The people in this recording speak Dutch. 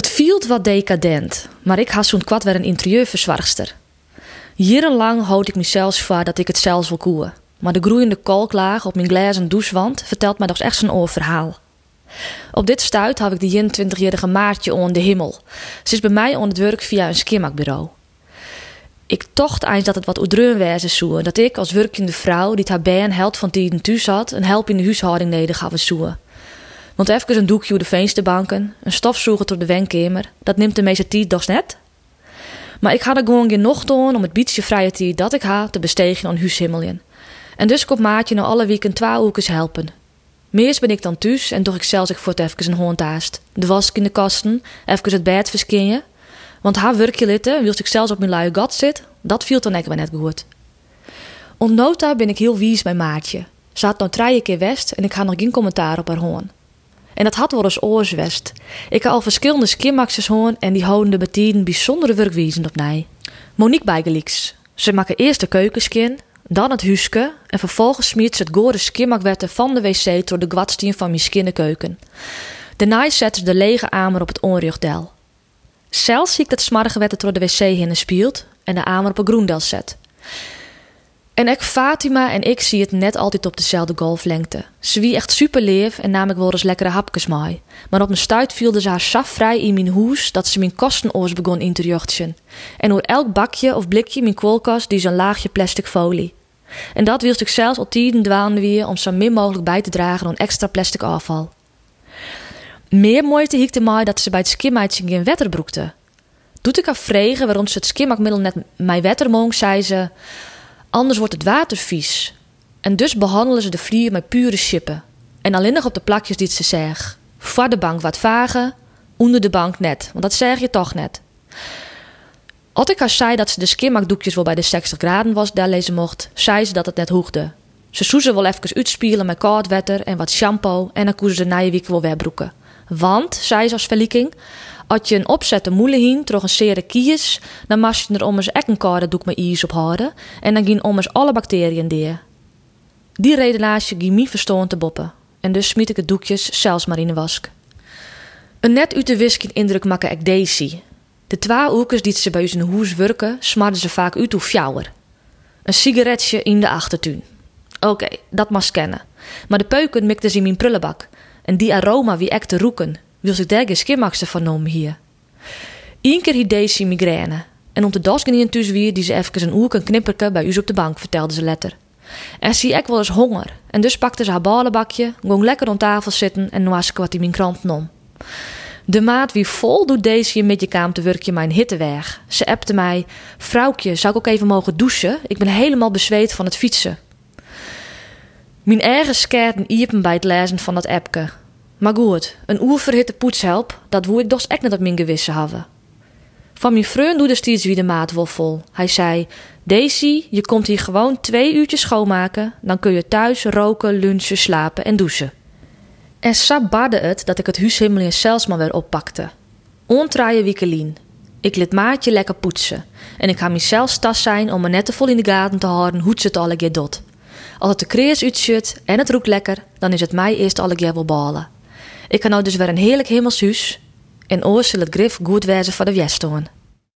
Het viel wat decadent, maar ik had zo'n kwad weer een interieurverzorgster. Jarenlang houd ik mezelf voor dat ik het zelfs wil koeien. Maar de groeiende kalklaag op mijn glazen douchewand vertelt mij toch echt zijn oorverhaal. Op dit stuit heb ik de 21-jarige Maartje on de hemel. Ze is bij mij on het werk via een skimmakbureau. Ik tocht eens dat het wat oedreun wezen zoe. Dat ik als werkende vrouw die haar been held van tien thuis had, een help in de huishouding had zoe. Want even een doekje de vensterbanken, een stofzoeger door de wenkamer, dat neemt de meeste tijd toch net. Maar ik had er gewoon geen nog doen om het beetje vrije tijd dat ik had te bestegen aan huishimmeljen. En dus komt Maatje nou alle weken twee hoekens helpen. Meest ben ik dan thuis en doch ik zelfs ik voor het even een hond haast. De was in de kasten, even het bed verskinnen. Want haar werkje litten, wilst ik zelfs op mijn luie gat zit, dat viel dan echt net goed. Ontnota ben ik heel wies bij Maatje. Ze had nou drie keer west en ik ga nog geen commentaar op haar hoorn. En dat had wel eens oorswest. Ik heb al verschillende skimmaxers hoorn en die houden de betieden bijzondere werkwijzen op mij. Monique bijgelieks. Ze maken eerst de keukenskin, dan het huske en vervolgens smiert ze het gore skimmakwetten van de wc door de gwadstien van mijn skinnekeuken. Daarna zet ze de lege amer op het onrugdel. Zelfs zie ik dat smarrige wetten door de wc heen speelt en de amer op een groendel zet. En ik Fatima en ik zie het net altijd op dezelfde golflengte. Ze wie echt super leef en nam ik wel eens lekkere hapjes mee. Maar op mijn stuit viel ze haar vrij in mijn hoes dat ze mijn kostenoors begon in te jochtjen. En door elk bakje of blikje mijn koelkast die zo'n laagje plastic folie. En dat wilde ik zelfs al tien dwalen weer om zo min mogelijk bij te dragen aan extra plastic afval. Meer moeite hiekte mij dat ze bij het skimmeitje geen wetter broekte. Doet ik haar vregen waarom ze het skimmakmiddel net mij wetter zei ze... Anders wordt het water vies. En dus behandelen ze de vlier met pure chippen. En alleen nog op de plakjes die ze zegt. Voor de bank wat vagen, onder de bank net. Want dat zeg je toch net. Als ik haar zei dat ze de skimmakdoekjes wel bij de 60 graden was, daar lezen mocht, zei ze dat het net hoegde. Ze zoezen wel even uitspielen met koud water en wat shampoo en dan koezen ze je week wel wegbroeken. Want, zei ze als verlieking, als je een opzette moele hien, toch een sere kies, dan mag je er om eens ek een koude doek met ijs op houden en dan gaan om eens alle bacteriën deer. Die redenaasje ging me verstoren te boppen en dus smiet ik het doekjes zelfs maar in de wask. Een net uit de wisken indruk maken ik Daisy. De twee oekers die ze bij in hoes werken, smarden ze vaak uit hoe fjouwer. Een sigaretje in de achtertuin. Oké, dat mag kennen. Maar de peuken mikte ze in mijn prullenbak. En die aroma wie ek te roeken, wil ik daar geen skimmakster van noemen hier. Eén keer had deze migraine. En om de dasken in thuis weer die ze even een oer knipperke bij u op de bank, vertelde ze letter. En zie ik wel eens honger. En dus pakte ze haar ballenbakje, ging lekker op tafel zitten en was ik wat mijn krant nom. De maat wie vol doet deze met je kaam te werkje mijn hitte weg. Ze appte mij: Vrouwtje, zou ik ook even mogen douchen? Ik ben helemaal bezweet van het fietsen. Mijn eigen scherten iepen bij het lezen van dat appke. Maar goed, een oerverhitte poetshelp, dat woe ik dus echt net op mijn gewissen hebben. Van mijn vriend doet er steeds weer de maat vol. Hij zei: Daisy, je komt hier gewoon twee uurtjes schoonmaken, dan kun je thuis roken, lunchen, slapen en douchen. En sap badde het dat ik het huishimmel zelfs maar weer oppakte. Ontraaien wiekelien. Ik liet maatje lekker poetsen. En ik ga mezelf tas zijn om me net te vol in de gaten te houden hoe ze het alle keer doet. Als het de krees uitzit en het roekt lekker, dan is het mij eerst alle keer wel balen. Ik kan nou dus weer een heerlijk hemelshuis. En oors zal het grif goed wezen voor de wjesstoon.